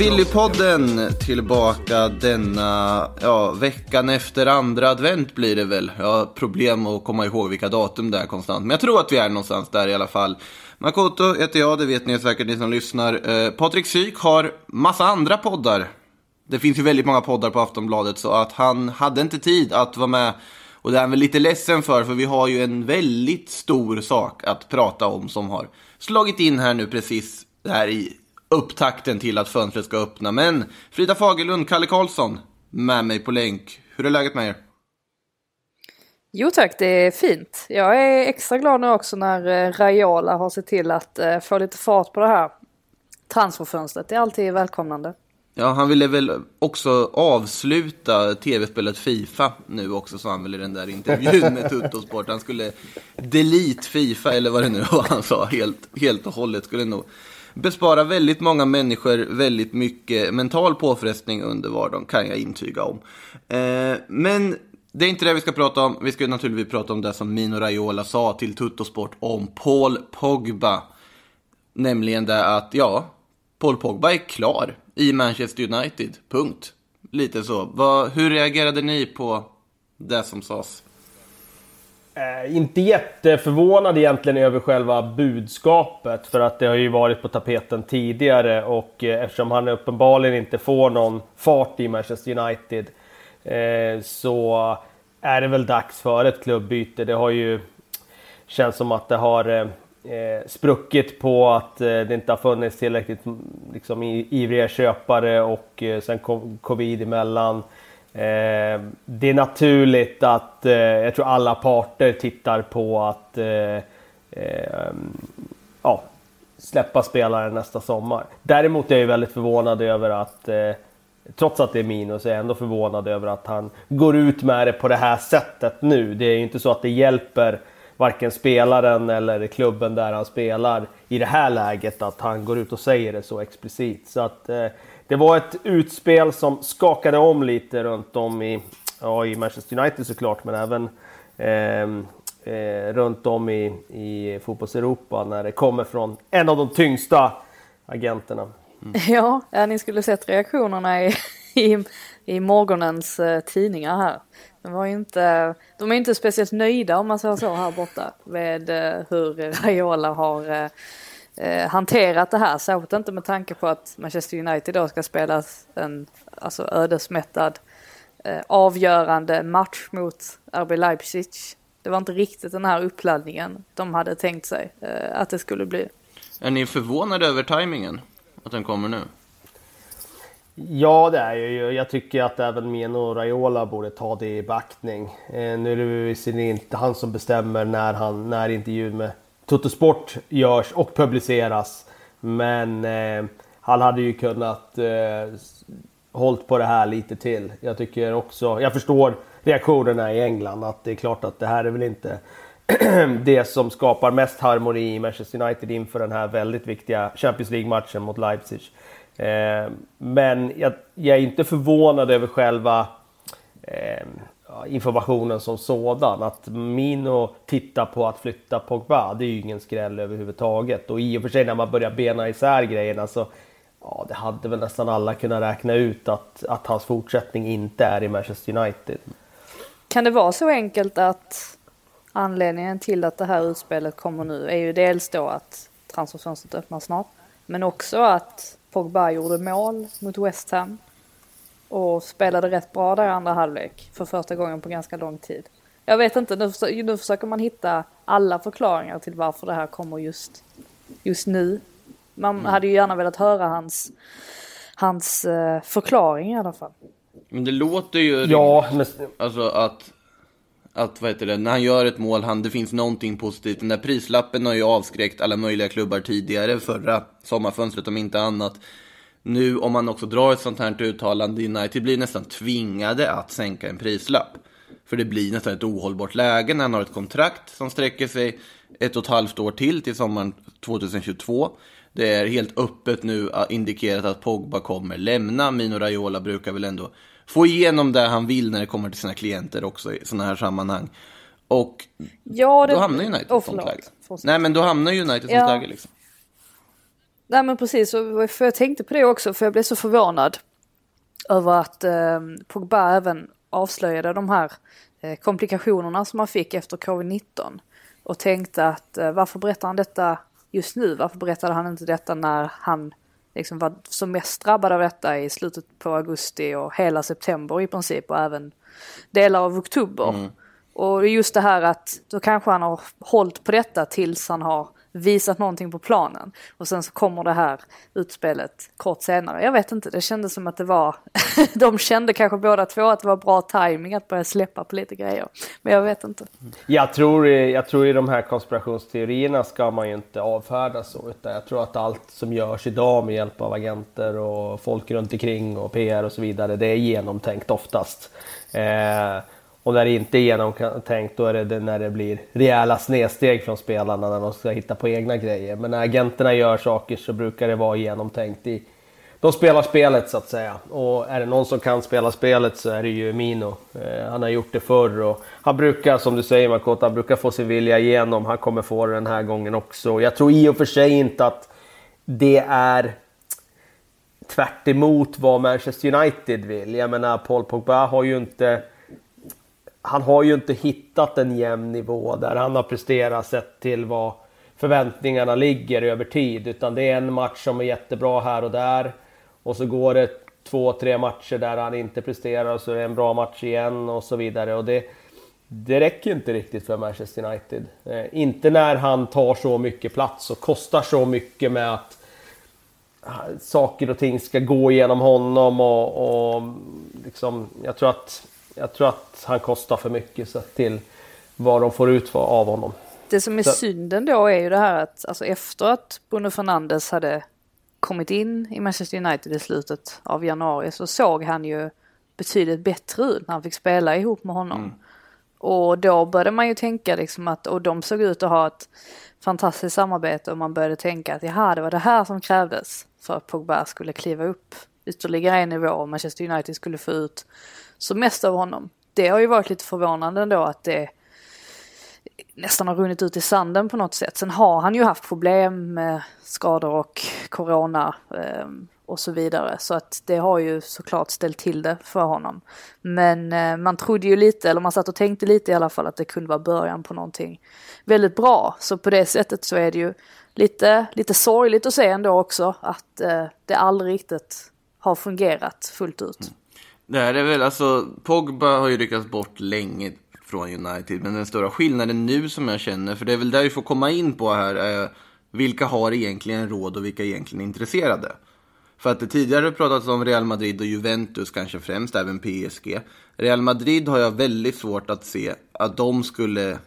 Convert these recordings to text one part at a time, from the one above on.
Sillypodden tillbaka denna, ja, veckan efter andra advent blir det väl. Jag har problem att komma ihåg vilka datum det är konstant. Men jag tror att vi är någonstans där i alla fall. Makoto heter jag, det vet ni säkert ni som lyssnar. Eh, Patrik Syk har massa andra poddar. Det finns ju väldigt många poddar på Aftonbladet så att han hade inte tid att vara med. Och det är han väl lite ledsen för, för vi har ju en väldigt stor sak att prata om som har slagit in här nu precis här i upptakten till att fönstret ska öppna. Men Frida Fagerlund, Kalle Karlsson, med mig på länk. Hur är läget med er? Jo tack, det är fint. Jag är extra glad nu också när eh, Raiola har sett till att eh, få lite fart på det här transferfönstret. Det är alltid välkomnande. Ja, han ville väl också avsluta tv-spelet Fifa nu också, sa han väl i den där intervjun med Tuttosport. Han skulle delete Fifa, eller vad det nu var han sa, helt, helt och hållet. Skulle nog bespara väldigt många människor väldigt mycket mental påfrestning under vardagen, kan jag intyga om. Eh, men det är inte det vi ska prata om. Vi ska naturligtvis prata om det som Mino Raiola sa till Tuttosport om Paul Pogba. Nämligen det att, ja, Paul Pogba är klar i Manchester United. Punkt. Lite så. Vad, hur reagerade ni på det som sades? Eh, inte jätteförvånad egentligen över själva budskapet för att det har ju varit på tapeten tidigare och eh, eftersom han uppenbarligen inte får någon fart i Manchester United eh, så är det väl dags för ett klubbyte. Det har ju känts som att det har eh, eh, spruckit på att eh, det inte har funnits tillräckligt liksom, ivriga köpare och eh, sen kom covid emellan. Eh, det är naturligt att eh, jag tror alla parter tittar på att eh, eh ja, släppa spelaren nästa sommar. Däremot är jag väldigt förvånad över att eh, Trots att det är minus är jag ändå förvånad över att han går ut med det på det här sättet nu. Det är ju inte så att det hjälper varken spelaren eller klubben där han spelar i det här läget att han går ut och säger det så explicit. Så att eh, det var ett utspel som skakade om lite runt om i, ja, i Manchester United såklart, men även eh, eh, runt om i, i fotbolls-Europa när det kommer från en av de tyngsta agenterna. Mm. Ja, ja, ni skulle sett reaktionerna i, i, i morgonens eh, tidningar här. De, var inte, de är inte speciellt nöjda om man säger så här borta med eh, hur Raiola har eh, eh, hanterat det här. Särskilt inte med tanke på att Manchester United då ska spela en alltså, ödesmättad eh, avgörande match mot RB Leipzig. Det var inte riktigt den här uppladdningen de hade tänkt sig eh, att det skulle bli. Är ni förvånade över tajmingen? Att den kommer nu? Ja, det är ju. Jag tycker att även Mino Raiola borde ta det i backning. Eh, nu är det visserligen inte han som bestämmer när, han, när intervjun med Tuttosport görs och publiceras. Men eh, han hade ju kunnat eh, hållit på det här lite till. Jag tycker också, jag förstår reaktionerna i England att det är klart att det här är väl inte det som skapar mest harmoni i Manchester United inför den här väldigt viktiga Champions League-matchen mot Leipzig. Eh, men jag, jag, är inte förvånad över själva eh, informationen som sådan. Att Mino tittar på att flytta Pogba, det är ju ingen skräll överhuvudtaget. Och i och för sig när man börjar bena isär grejerna så ja, det hade väl nästan alla kunnat räkna ut att, att hans fortsättning inte är i Manchester United. Kan det vara så enkelt att anledningen till att det här utspelet kommer nu är ju dels då att transferfönstret öppnar snart, men också att Pogba gjorde mål mot West Ham och spelade rätt bra där i andra halvlek för första gången på ganska lång tid. Jag vet inte, nu, försöker, nu försöker man hitta alla förklaringar till varför det här kommer just, just nu. Man mm. hade ju gärna velat höra hans, hans uh, förklaring i alla fall. Men det låter ju... Ja, men... Alltså att... Att vad heter det, när han gör ett mål, han, det finns någonting positivt. Den där prislappen har ju avskräckt alla möjliga klubbar tidigare, förra sommarfönstret om inte annat nu om man också drar ett sånt här uttalande, United blir nästan tvingade att sänka en prislapp. För det blir nästan ett ohållbart läge när han har ett kontrakt som sträcker sig ett och ett halvt år till, till sommaren 2022. Det är helt öppet nu indikerat att Pogba kommer lämna. Mino Raiola brukar väl ändå få igenom det han vill när det kommer till sina klienter också i sådana här sammanhang. Och Ja, det... då hamnar United i Åh, ett sånt läge. Nej, men då hamnar United i ett sånt Ja. läge liksom. Nej men precis, för jag tänkte på det också för jag blev så förvånad över att eh, Pogba även avslöjade de här eh, komplikationerna som han fick efter covid-19. Och tänkte att eh, varför berättar han detta just nu? Varför berättade han inte detta när han liksom var som mest drabbad av detta i slutet på augusti och hela september i princip och även delar av oktober. Och just det här att då kanske han har hållit på detta tills han har visat någonting på planen. Och sen så kommer det här utspelet kort senare. Jag vet inte, det kändes som att det var... de kände kanske båda två att det var bra timing att börja släppa på lite grejer. Men jag vet inte. Jag tror, i- jag tror i de här konspirationsteorierna ska man ju inte avfärda så. Utan jag tror att allt som görs idag med hjälp av agenter och folk runt omkring och PR och så vidare, det är genomtänkt oftast. Eh, och när det inte är genomtänkt då är det det när det blir rejäla snedsteg från spelarna när de ska hitta på egna grejer. Men när agenterna gör saker så brukar det vara genomtänkt. I, de spelar spelet så att säga. Och är det någon som kan spela spelet så är det ju Mino. Eh, han har gjort det förr och han brukar, som du säger Makoto, han brukar få sin vilja igenom. Han kommer få det den här gången också. Jag tror i och för sig inte att det är tvärt emot vad Manchester United vill. Jag menar, Paul Pogba har ju inte han har ju inte hittat en jämn nivå där han har presterat sett till vad förväntningarna ligger över tid. Utan det är en match som är jättebra här och där. Och så går det två, tre matcher där han inte presterar och så är det en bra match igen och så vidare. Och det, det räcker inte riktigt för Manchester United. Eh, inte när han tar så mycket plats och kostar så mycket med att ah, saker och ting ska gå genom honom och, och liksom, jag tror att jag tror att han kostar för mycket sett till vad de får ut av honom. Det som är Så- synden då är ju det här att alltså efter att Bruno Fernandes hade kommit in i Manchester United i slutet av januari så såg han ju betydligt bättre ut när han fick spela ihop med honom. Och då började man ju tänka liksom att, och de såg ut att ha ett fantastiskt samarbete och man började tänka att jaha, det var det här som krävdes för att Pogba skulle kliva upp ytterligare en nivå och Manchester United skulle få ut som mest av honom. Det har ju varit lite förvånande ändå att det nästan har runnit ut i sanden på något sätt. Sen har han ju haft problem med skador och corona eh, och så vidare. Så att det har ju såklart ställt till det för honom. Men eh, man trodde ju lite, eller man satt och tänkte lite i alla fall att det kunde vara början på någonting väldigt bra. Så på det sättet så är det ju lite, lite sorgligt att se ändå också att eh, det aldrig riktigt har fungerat fullt ut. Mm. Det här är väl, alltså, Pogba har ju ryckats bort länge från United, men den stora skillnaden nu som jag känner, för det är väl där vi får komma in på här, är vilka har egentligen råd och vilka är egentligen intresserade? För att det tidigare pratats om Real Madrid och Juventus kanske främst, även PSG. Real Madrid har jag väldigt svårt att se att de skulle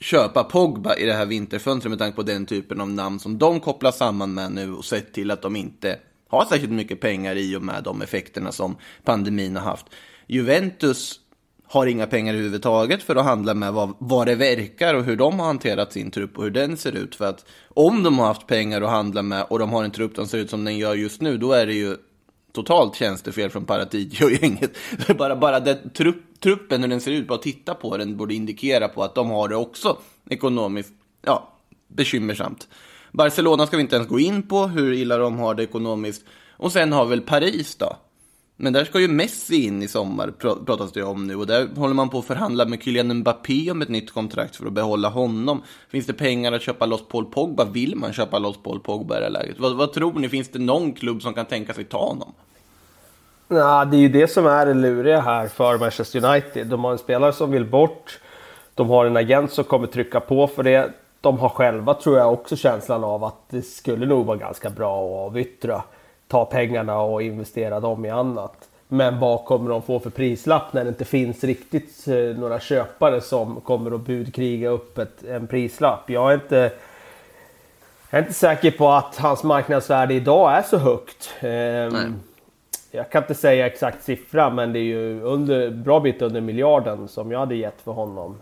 köpa Pogba i det här vinterfönstret med tanke på den typen av namn som de kopplar samman med nu och sett till att de inte har särskilt mycket pengar i och med de effekterna som pandemin har haft. Juventus har inga pengar överhuvudtaget för att handla med vad, vad det verkar och hur de har hanterat sin trupp och hur den ser ut. För att om de har haft pengar att handla med och de har en trupp som ser ut som den gör just nu, då är det ju totalt tjänstefel från Paratici och gänget. bara bara det, trupp, truppen, hur den ser ut, bara titta på den borde indikera på att de har det också ekonomiskt, ja, bekymmersamt. Barcelona ska vi inte ens gå in på hur illa de har det ekonomiskt. Och sen har väl Paris då. Men där ska ju Messi in i sommar, pratas det om nu. Och där håller man på att förhandla med Kylian Mbappé om ett nytt kontrakt för att behålla honom. Finns det pengar att köpa loss Paul Pogba? Vill man köpa loss Paul Pogba i det här läget? Vad, vad tror ni? Finns det någon klubb som kan tänka sig ta honom? Ja, det är ju det som är det luriga här för Manchester United. De har en spelare som vill bort. De har en agent som kommer trycka på för det. De har själva, tror jag, också känslan av att det skulle nog vara ganska bra att avyttra. Ta pengarna och investera dem i annat. Men vad kommer de få för prislapp när det inte finns riktigt eh, några köpare som kommer att budkriga upp ett, en prislapp? Jag är inte... Jag är inte säker på att hans marknadsvärde idag är så högt. Ehm, jag kan inte säga exakt siffra, men det är ju under, bra bit under miljarden som jag hade gett för honom.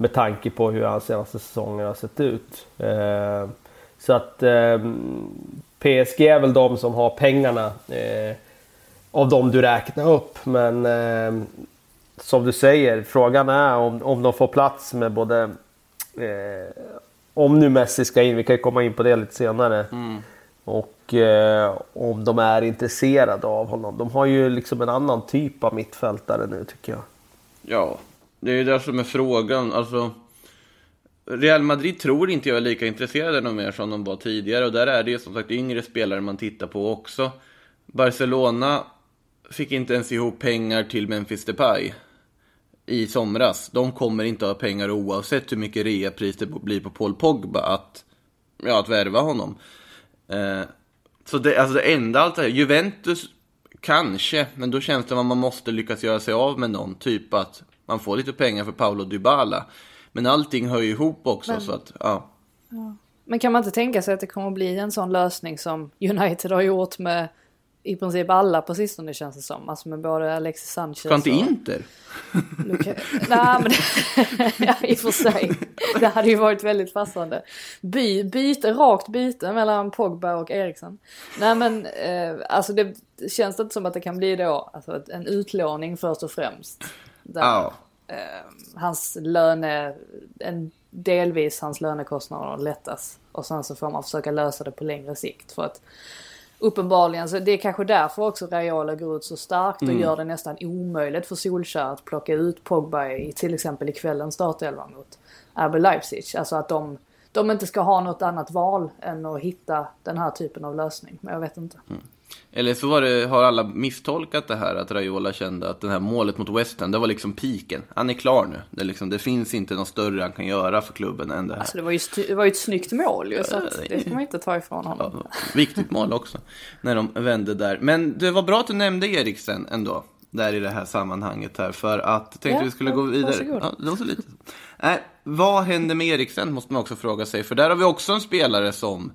Med tanke på hur hans senaste säsonger har sett ut. Eh, så att eh, PSG är väl de som har pengarna eh, av de du räknar upp. Men eh, som du säger, frågan är om, om de får plats med både... Eh, om nu Messi ska in, vi kan ju komma in på det lite senare. Och eh, om de är intresserade av honom. De har ju liksom en annan typ av mittfältare nu tycker jag. Ja, det är ju det som är frågan. Alltså, Real Madrid tror inte jag är lika intresserade av mer som de var tidigare. Och där är det ju som sagt yngre spelare man tittar på också. Barcelona fick inte ens ihop pengar till Memphis Depay i somras. De kommer inte ha pengar oavsett hur mycket reapris det blir på Paul Pogba att, ja, att värva honom. Eh, så det, alltså det enda alternativet, Juventus kanske, men då känns det som att man måste lyckas göra sig av med någon. Typ att man får lite pengar för Paolo Dybala. Men allting hör ju ihop också så att, ja. Men kan man inte tänka sig att det kommer att bli en sån lösning som United har gjort med i princip alla på sistone känns det som. Alltså med både Alexis Sanchez Ska inte och... Inter? Luka... Nej men ja, i och för sig. Det hade ju varit väldigt passande. By, byte, rakt byte mellan Pogba och Eriksen. Nej men eh, alltså det känns inte som att det kan bli då alltså, en utlåning först och främst. Där, Ja. eh, hans löne, en, delvis hans lönekostnader lättas. Och sen så får man försöka lösa det på längre sikt. För att uppenbarligen så det är kanske därför också Raiola går ut så starkt och gör det nästan omöjligt för Solskjaer att plocka ut Pogba i till exempel i kvällens startelva mot RB Leipzig. Alltså att de, de inte ska ha något annat val än att hitta den här typen av lösning. Men jag vet inte. Eller så var det, har alla misstolkat det här att Raiola kände att det här målet mot West Ham, det var liksom piken. Han är klar nu. Det, liksom, det finns inte något större han kan göra för klubben än det här. Alltså det var ju, det var ju ett snyggt mål ju så att det ska man inte ta ifrån honom. Ja, viktigt mål också, när de vände där. Men det var bra att du nämnde Eriksen ändå, där i det här sammanhanget här, för att tänkte Ja, vi skulle gå vidare. varsågod. Ja, det var så lite. Äh, vad händer med Eriksen, måste man också fråga sig, för där har vi också en spelare som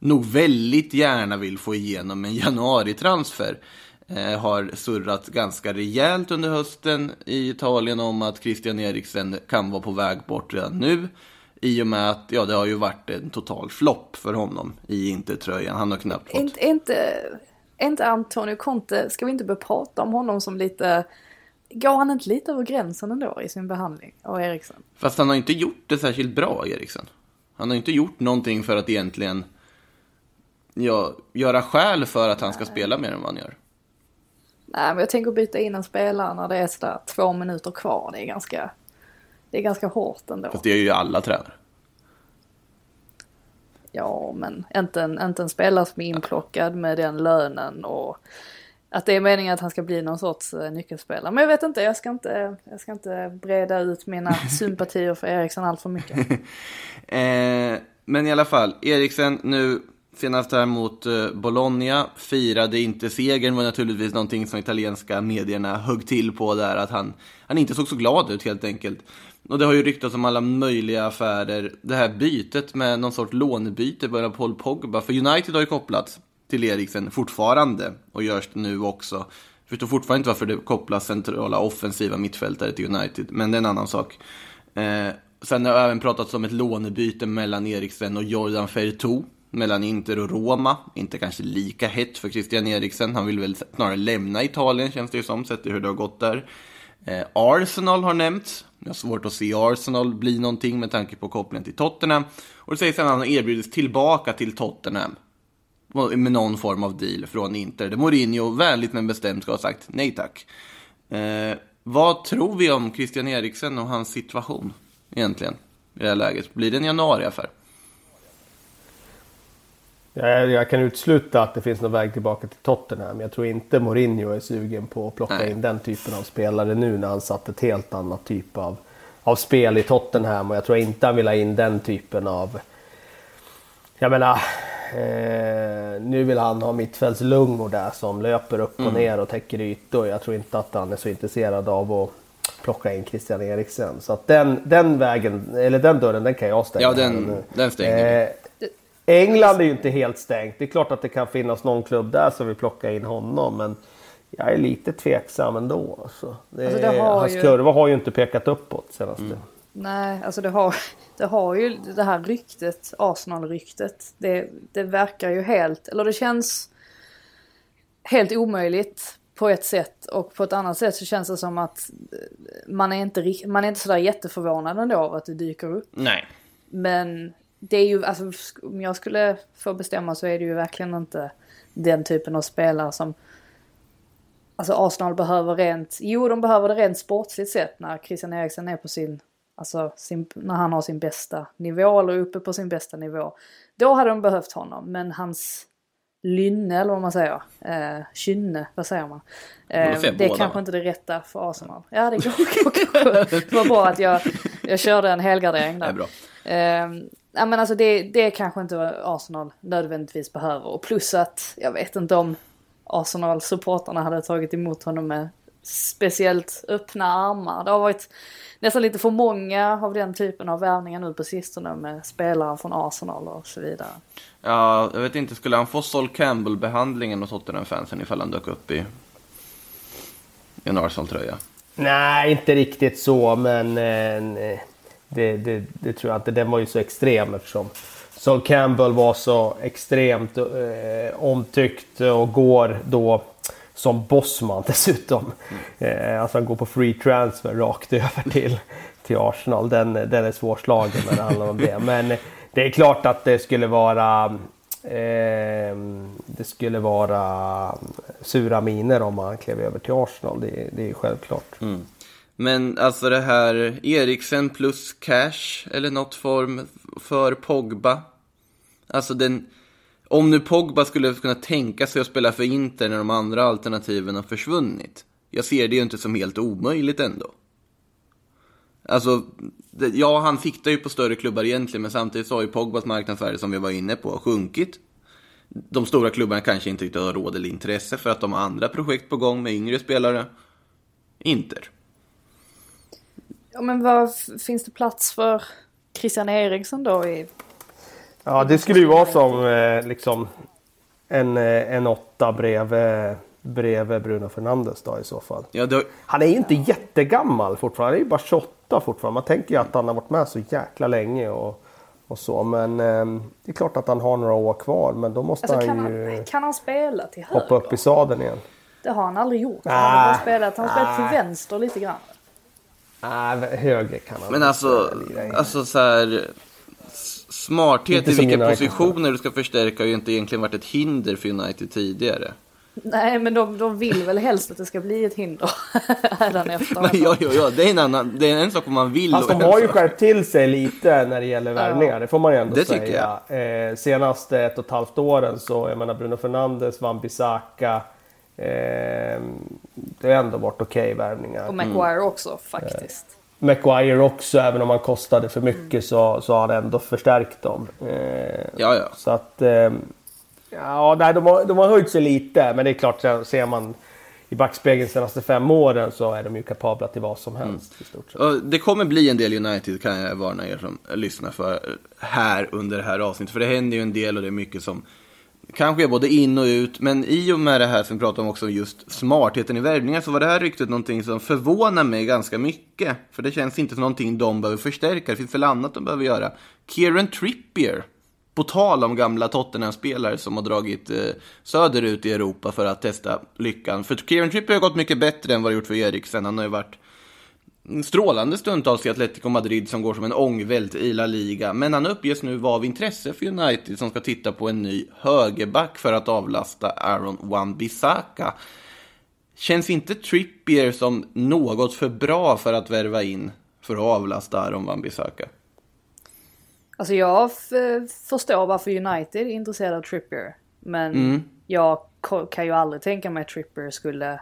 nog väldigt gärna vill få igenom en januari-transfer. Eh, har surrat ganska rejält under hösten i Italien om att Christian Eriksen kan vara på väg bort redan nu. I och med att ja, det har ju varit en total flopp för honom i Intertröjan. Han har knappt fått... Inte, inte, inte Antonio Conte, ska vi inte börja prata om honom som lite... Går han inte lite över gränsen ändå i sin behandling av Eriksen? Fast han har inte gjort det särskilt bra, Eriksen. Han har inte gjort någonting för att egentligen ja, göra skäl för att han ska spela mer än vad han gör. Nej, men jag tänker byta in en spelare när det är sådär två minuter kvar. Det är ganska, det är ganska hårt ändå. Fast det gör ju alla tränare. Ja, men inte en, inte en spelare som är inplockad med den lönen och att det är meningen att han ska bli någon sorts eh, nyckelspelare. Men jag vet inte, jag ska inte, jag ska inte breda ut mina sympatier för Eriksen allt för mycket. Eh, men i alla fall, Eriksen nu senast här mot eh, Bologna firade inte segern var naturligtvis någonting som italienska medierna högg till på där att han, han inte såg så glad ut helt enkelt. Och det har ju ryktats om alla möjliga affärer. Det här bytet med någon sorts lånebyte mellan Paul Pogba, för United har ju kopplats till Eriksen fortfarande och görs det nu också. Jag Förstår fortfarande inte varför det kopplas centrala offensiva mittfältare till United, men det är en annan sak. Eh, sen har det även pratats om ett lånebyte mellan Eriksen och Jordan Fertou, mellan Inter och Roma. Inte kanske lika hett för Christian Eriksen, han vill väl snarare lämna Italien känns det ju som, sett till hur det har gått där. Eh, Arsenal har nämnts. Jag har svårt att se Arsenal bli någonting med tanke på kopplingen till Tottenham. Och det sägs att han har erbjudits tillbaka till Tottenham med någon form av deal från Inter. Det Mourinho vänligt men bestämt ska ha sagt nej tack. Eh, vad tror vi om Christian Eriksen och hans situation egentligen i det här läget? Blir det en januariaffär? Jag, jag kan utesluta att det finns någon väg tillbaka till Tottenham. Jag tror inte Mourinho är sugen på att plocka Nej. in den typen av spelare nu när han satt ett helt annat typ av, av spel i Tottenham. Och jag tror inte han vill ha in den typen av... Jag menar, eh, nu vill han ha mittfältslungor där som löper upp och ner och täcker ytor. Jag tror inte att han är så intresserad av att plocka in Christian Eriksen. Så att den, den vägen, eller den dörren, den kan jag stänga. Ja, den- den stänger. Eh, England är ju inte helt stängt. Det är klart att det kan finnas någon klubb där som vill plocka in honom. Men jag är lite tveksam ändå. Alltså. Det, Alltså, det har hans ju- kurva har ju inte pekat uppåt senaste. Nej, alltså det har, det har ju det här ryktet, Arsenal-ryktet. Det, det verkar ju helt, eller det känns helt omöjligt på ett sätt och på ett annat sätt så känns det som att eh, man är inte, man är inte sådär jätteförvånad ändå av att det dyker upp. Nej. Men det är ju, alltså om jag skulle få bestämma så är det ju verkligen inte den typen av spelare som Alltså Arsenal behöver rent, jo de behöver det rent sportsligt sett när Christian Eriksen är på sin, alltså sin, när han har sin bästa nivå eller uppe på sin bästa nivå. Då hade de behövt honom, men hans lynne eller vad man säger, eh, kynne, vad säger man? Eh, det är båda, kanske inte det rätta för Arsenal. Ja det går, går kanske. Det var bra att jag, jag körde en helgardering Det där. är bra. Eh, ja, men alltså det, det kanske inte Arsenal nödvändigtvis behöver. Och plus att jag vet inte om Arsenal-supportrarna hade tagit emot honom med speciellt öppna armar. Det har varit nästan lite för många av den typen av värvningar nu på sistone med spelare från Arsenal och så vidare. Ja, jag vet inte, skulle han få Sol Campbell-behandlingen hos Tottenham-fansen ifall han dök upp i, i en Arsenal-tröja? Nej, inte riktigt så, men eh, det, det, det tror jag inte. Den var ju så extrem eftersom Sol Campbell var så extremt eh, omtyckt och går då som bossman dessutom. Eh, alltså han går på free transfer rakt över till, till Arsenal. Den, den är svårslagen när det handlar om det. Men det är klart att det skulle vara eh, det skulle vara sura miner om han klev över till Arsenal. Det, det är självklart. Mm. Men alltså det här Eriksen plus cash eller något form för Pogba. Alltså den, om nu Pogba skulle kunna tänka sig att spela för Inter när de andra alternativen har försvunnit. Jag ser det ju inte som helt omöjligt ändå. Alltså, det, ja han siktar ju på större klubbar egentligen men samtidigt så har ju Pogbas marknadsvärde som vi var inne på sjunkit. De stora klubbarna kanske inte riktigt har råd eller intresse för att de har andra projekt på gång med yngre spelare. Inter. Ja men vad finns det plats för Christian Eriksson då i Ja, det skulle ju vara som eh, liksom en, eh, en åtta bredvid, bredvid Bruno Fernandes då i så fall. Ja, det, Han är ju inte jättegammal fortfarande. Han är ju bara 28 fortfarande. Man tänker ju att han har varit med så jäkla länge och, och så. Men eh, det är klart att han har några år kvar. Men då måste Alltså kan han ju han, kan han spela till höger? hoppa upp i sadeln igen. Det har han aldrig gjort. Han Ah, har bara spelat, han har spelat till ah. vänster lite grann. Nej, högre kan han Men alltså, alltså så här, smarthet Inte i vilka positioner du ska förstärka har ju inte egentligen varit ett hinder för United tidigare. Nej men de, de vill väl helst att det ska bli ett hinder hädanefter. Men ja, ja, ja, det är en annan, det är en sak om man vill Fast och de har ju skärpt till sig lite när det gäller värvningar. Det får man ju ändå Det tycker säga. Eh, senaste ett och ett halvt åren så, jag menar Bruno Fernandes, Van Bissaka. Eh, det har ändå varit okej värvningar. Och Maguire också faktiskt. Maguire också, även om han kostade för mycket så, så har han ändå förstärkt dem. Eh, Ja, ja. Så att... Eh, ja, nej, de, har, de har höjt sig lite, men det är klart, så ser man i backspegeln de senaste fem åren så är de ju kapabla till vad som helst i stort sett. Det kommer bli en del United kan jag varna er som lyssnar för här under det här avsnittet. För det händer ju en del och det är mycket som kanske är både in och ut. Men i och med det här som vi pratar om också just smartheten i värvningar så var det här ryktet någonting som förvånar mig ganska mycket. För det känns inte som någonting de behöver förstärka. Det finns väl annat de behöver göra. Kieran Trippier. På tal om gamla Tottenham-spelare som har dragit eh, söderut i Europa för att testa lyckan. För Kieran Trippier har gått mycket bättre än vad det gjort för Eriksen. Han har ju varit strålande stundtals i Atletico Madrid som går som en ångvält i La Liga. Men han uppges nu vara av intresse för United som ska titta på en ny högerback för att avlasta Aaron Wan-Bissaka. Känns inte Trippier som något för bra för att värva in för att avlasta Aaron Wan-Bissaka? Alltså jag förstår varför United är intresserade av Trippier. Men jag ko- kan ju aldrig tänka mig att Trippier skulle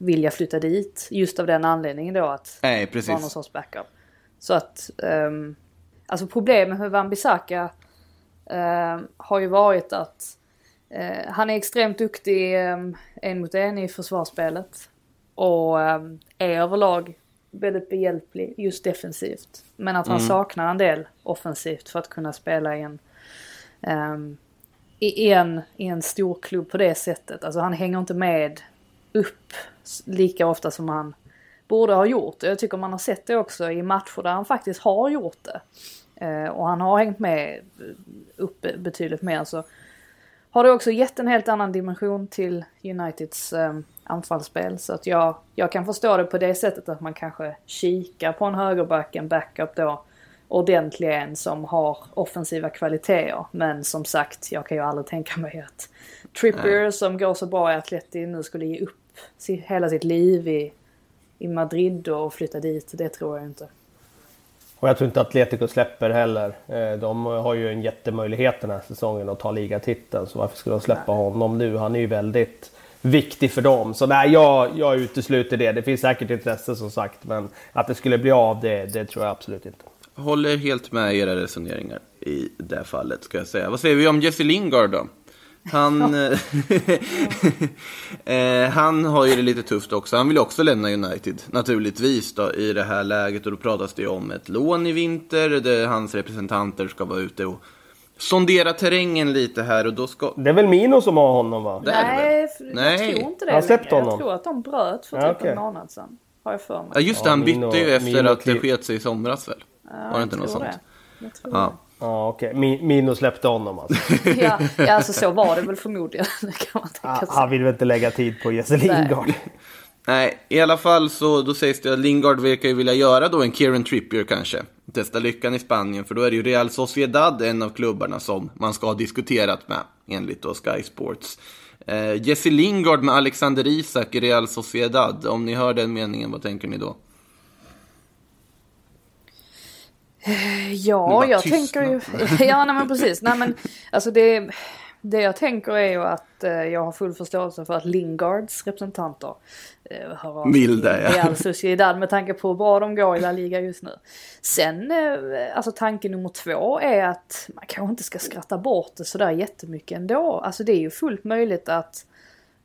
vilja flytta dit. Just av den anledningen då att Nej, vara någon precis. sorts backup. Så att, um, alltså problemet med Wan-Bissaka ehm, har ju varit att eh, han är extremt duktig um, en mot en i försvarsspelet. Och ehm, är överlag väldigt behjälplig just defensivt. Men att han saknar en del offensivt för att kunna spela i en ehm, i, en, i en stor klubb på det sättet. Alltså han hänger inte med upp lika ofta som han borde ha gjort. Jag tycker man har sett det också i matcher där han faktiskt har gjort det. Eh, och han har hängt med upp betydligt mer. Så har det också gett en helt annan dimension till Uniteds eh, anfallsspel. Så att jag, jag kan förstå det på det sättet att man kanske kikar på en högerback, en backup då. Ordentlig en som har offensiva kvaliteter. Men som sagt, jag kan ju aldrig tänka mig att Trippier som går så bra i Atleti nu skulle ge upp hela sitt liv i, i Madrid och flytta dit. Det tror jag inte. Och jag tror inte Atletico släpper heller. Eh, De har ju en jättemöjlighet den här säsongen att ta ligatiteln. Så varför skulle de släppa honom nu? Han är ju väldigt viktig för dem. Så nej, jag, jag utesluter det. Det finns säkert intresse som sagt. Men att det skulle bli av, det, det tror jag absolut inte. Håller helt med era resoneringar i det här fallet, ska jag säga. Vad säger vi om Jesse Lingard då? Han, eh, han har ju det lite tufft också. Han vill också lämna United, naturligtvis, då, i det här läget. Och då pratas det ju om ett lån i vinter, där hans representanter ska vara ute och sondera terrängen lite här. Och då ska... Det är väl Mino som har honom va? Det är det Nej, jag Nej. tror inte det Har han släppt längre. Jag honom? tror att de bröt för Ja, typ okej. en månad sedan. Har jag för mig. Ja, just det, Ja, han bytte Mino- ju efter Mino att det sket sig i somras väl? Var det inte något sånt? det. Jag tror Ja. Ja okej, Mi- Mino släppte honom alltså. det. Ja, ja, alltså så var det väl förmodligen. Kan man tänka Han- sig. Han vill väl inte lägga tid på Jesse Lingard. Nej, i alla fall så då sägs det att Lingard verkar ju vilja göra då en Kieran Trippier kanske. Testa lyckan i Spanien, för då är det ju Real Sociedad, en av klubbarna som man ska ha diskuterat med, enligt då Sky Sports. Eh, Jesse Lingard med Alexander Isak i Real Sociedad, om ni hör den meningen, vad tänker ni då? Ja, bara jag tänker ju... Ja, nej men precis. Nej men alltså det... Det jag tänker är ju att eh, jag har full förståelse för att Lingards representanter eh, hör av Milda, ja. Real Sociedad med tanke på hur bra de går i La Liga just nu. Sen, eh, alltså tanke nummer två är att man kanske inte ska skratta bort det sådär jättemycket ändå. Alltså det är ju fullt möjligt att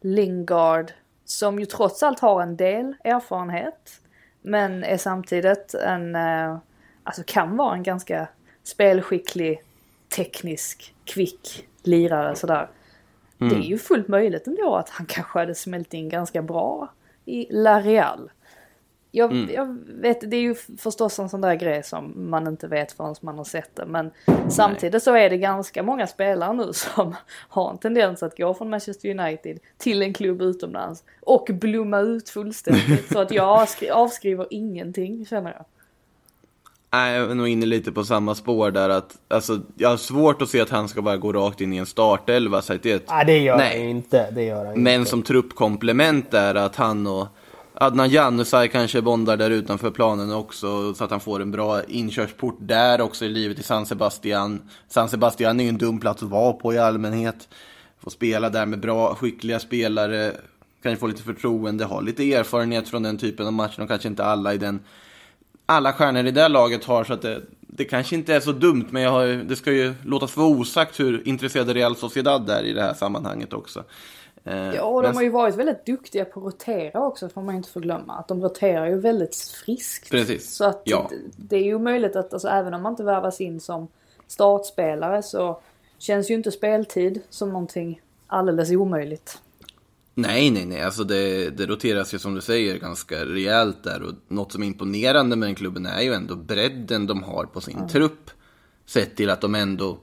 Lingard, som ju trots allt har en del erfarenhet, men är samtidigt en, eh, alltså kan vara en ganska spelskicklig, teknisk, kvick lirare sådär. Det är ju fullt möjligt ändå att han kanske hade smält in ganska bra i La Real. Jag, jag vet, det är ju förstås en sån där grej som man inte vet förrän man har sett det. Men samtidigt så är det ganska många spelare nu som har en tendens att gå från Manchester United till en klubb utomlands och blomma ut fullständigt. så att jag avskri- avskriver ingenting känner jag. Nej, jag är nog inne lite på samma spår där att, alltså, jag har svårt att se att han ska bara gå rakt in i en startelva, det Nej det gör Nej. han inte. Det gör han Men inte. som truppkomplement är att han och Adnan Januzaj kanske bondar där utanför planen också så att han får en bra inkörsport där också i livet i San Sebastian. San Sebastian är ju en dum plats att vara på i allmänhet. Få spela där med bra, skickliga spelare, kanske få lite förtroende, ha lite erfarenhet från den typen av matcher och kanske inte alla i den alla stjärnor i det laget har så att det, det kanske inte är så dumt men jag har, det ska ju låtas vara osagt hur intresserade Real Sociedad är i det här sammanhanget också. Eh, Ja, och de har ju varit väldigt duktiga på att rotera också får man inte förglömma. Att de roterar ju väldigt friskt. Precis. Så att Ja. det, det är ju möjligt att alltså, även om man inte värvas in som startspelare så känns ju inte speltid som någonting alldeles omöjligt. Nej, nej, nej. Alltså det, det roteras ju som du säger ganska rejält där. Och något som är imponerande med den klubben är ju ändå bredden de har på sin trupp. Sett till att de ändå,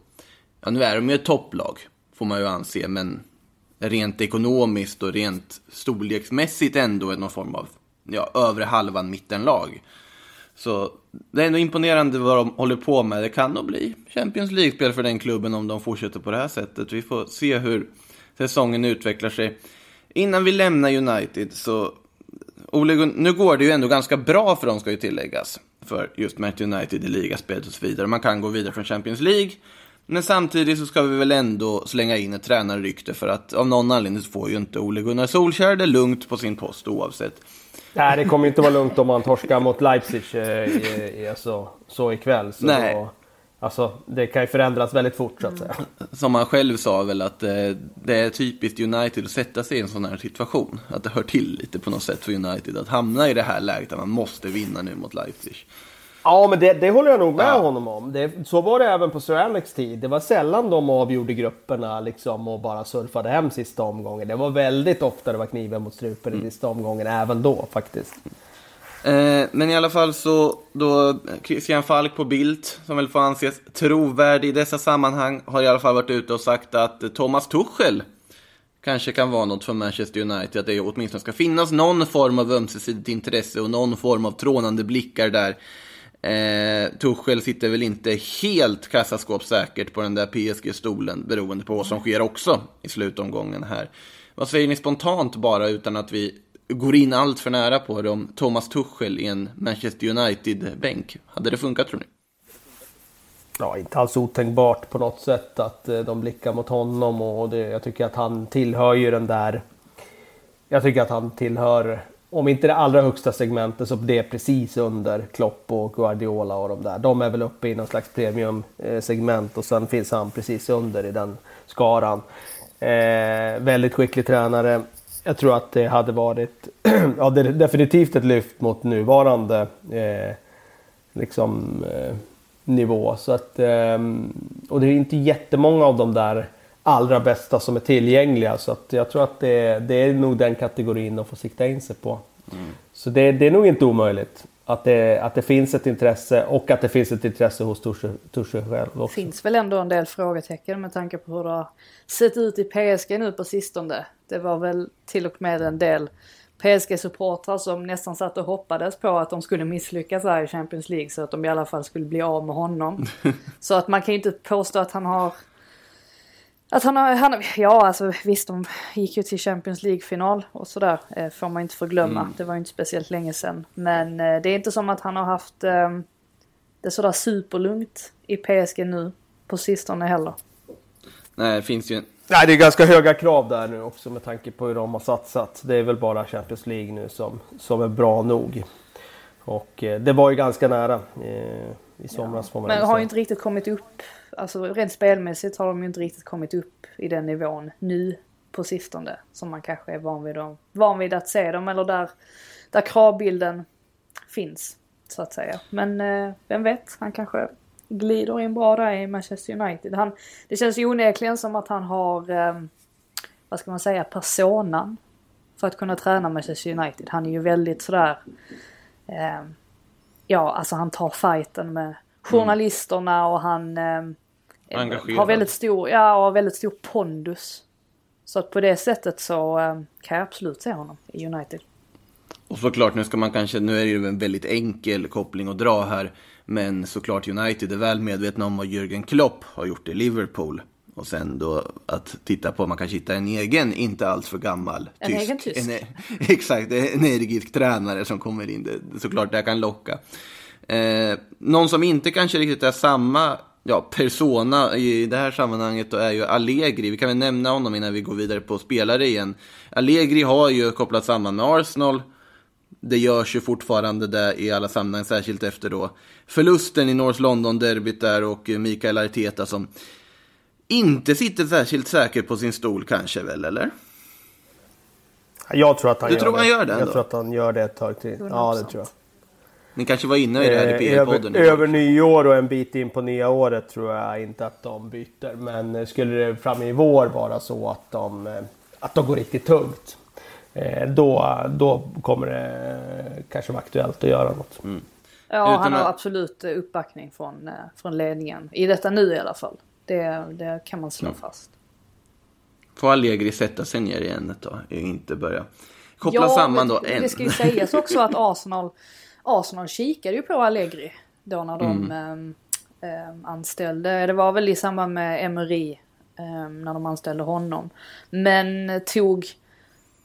ja nu är de ju ett topplag, får man ju anse. Men rent ekonomiskt och rent storleksmässigt ändå är någon form av, ja, övre halvan mittenlag. Så det är ändå imponerande vad de håller på med. Det kan nog bli Champions League-spel för den klubben om de fortsätter på det här sättet. Vi får se hur säsongen utvecklar sig. Innan vi lämnar United så... Ole, nu går det ju ändå ganska bra för dem ska ju tilläggas. För just Manchester United i ligaspelet och så vidare. Man kan gå vidare från Champions League. Men samtidigt så ska vi väl ändå slänga in ett tränarrykte för att av någon anledning så får ju inte Ole Gunnar Solskjaer det lugnt på sin post oavsett. Nej, det kommer ju inte vara lugnt om man torskar mot Leipzig eh, i, i, alltså, så ikväll. Så Nej. Då, alltså, det kan ju förändras väldigt fort så att säga. Som han själv sa väl att eh, det är typiskt United att sätta sig i en sån här situation. Att det hör till lite på något sätt för United att hamna i det här läget där man måste vinna nu mot Leipzig. Ja, men det, det håller jag nog med Ja. honom om. Det, så var det även på Sir Alex tid. Det var sällan de avgjorde grupperna liksom och bara surfade hem sista omgången. Det var väldigt ofta det var kniven mot strupen i sista omgången, även då faktiskt. Eh, men i alla fall så, då Christian Falk på Bildt, som väl får anses trovärdig i dessa sammanhang, har i alla fall varit ute och sagt att Thomas Tuchel kanske kan vara något för Manchester United, att det åtminstone ska finnas någon form av ömsesidigt intresse och någon form av trånande blickar där. Eh, Tuchel sitter väl inte helt kassaskåpssäkert på den där PSG-stolen, beroende på vad som sker också i slutomgången här. Vad säger ni spontant bara, utan att vi går in allt för nära på det, om Thomas Tuchel i en Manchester United-bänk? Hade det funkat tror ni? Ja, inte alls otänkbart på något sätt att eh, de blickar mot honom och det, jag tycker att han tillhör ju den där... Jag tycker att han tillhör, om inte det allra högsta segmentet, så det är precis under Klopp och Guardiola och de där. De är väl uppe i någon slags premiumsegment eh, och sen finns han precis under i den skaran. Eh, väldigt skicklig tränare. Jag tror att det hade varit ja, det är definitivt ett lyft mot nuvarande eh, liksom, eh, nivå. Så att, ehm, och det är inte jättemånga av de där allra bästa som är tillgängliga. Så att jag tror att det, det är nog den kategorin de får sikta in sig på. Så det, det är nog inte omöjligt att det, att det finns ett intresse och att det finns ett intresse hos Tuchel själv Det också. finns väl ändå en del frågetecken med tanke på hur det har sett ut i PSG nu på sistone. Det var väl till och med en del PSG-supportrar som nästan satt och hoppades på att de skulle misslyckas här i Champions League så att de i alla fall skulle bli av med honom. så att man kan ju inte påstå att han har att han har, han, ja alltså visst de gick ju till Champions League-final och sådär. Eh, får man inte förglömma. Det var ju inte speciellt länge sedan. Men eh, det är inte som att han har haft eh, det sådär superlugnt i PSG nu på sistone heller. Nej, det finns ju en... Nej, det är ganska höga krav där nu också med tanke på hur de har satsat. Det är väl bara Champions League nu som, som är bra nog. Och eh, det var ju ganska nära eh, i somras får man Men har ju inte riktigt kommit upp, alltså rent spelmässigt har de ju inte riktigt kommit upp i den nivån nu på sistone. Som man kanske är van vid, dem, van vid att se dem eller där, där kravbilden finns. Så att säga. Men eh, vem vet, han kanske glider in bra där i Manchester United. Han, det känns ju onekligen som att han har, eh, vad ska man säga, personan för att kunna träna Manchester United. Han är ju väldigt sådär, eh, ja alltså han tar fighten med journalisterna och han eh, har väldigt stor, ja, och väldigt stor pondus. Så att på det sättet så eh, kan jag absolut se honom i United. Och såklart, nu ska man kanske, nu är det ju en väldigt enkel koppling att dra här. Men såklart United är väl medvetna om vad Jürgen Klopp har gjort i Liverpool. Och sen då att titta på om man kan hitta en egen, inte alls för gammal. En egen tysk. En, exakt, en energisk tränare som kommer in. Det, såklart det kan locka. Eh, någon som inte kanske riktigt är samma ja, persona i det här sammanhanget då är ju Allegri. Vi kan väl nämna honom innan vi går vidare på spelare igen. Allegri har ju kopplat samman med Arsenal. Det görs ju fortfarande där i alla sammanhang, särskilt efter då förlusten i North London-derbyt där och Mikael Arteta som inte sitter särskilt säker på sin stol kanske väl, eller? Jag tror att han Du gör tror det. han gör det Jag tror att han gör det ett tag till. Ja, det tror jag. Ni kanske var inne i det här i Eh, PR-podden. över, över nyår och en bit in på nya året tror jag inte att de byter. Men eh, skulle det fram i vår vara så att de, eh, att de går riktigt tungt. Eh, Då, då kommer det kanske vara aktuellt att göra något. Ja, Utan han har att- absolut uppbackning från, eh, från ledningen. I detta nu i alla fall. Det, det kan man slå Mm. fast. Får Allegri sätta sig ner igen ett tag inte börja koppla samman men då det, det ska ju sägas också att Arsenal, Arsenal kikade ju på Allegri då när de Mm. eh, eh, anställde, det var väl i samband med Emery eh, när de anställde honom. Men tog,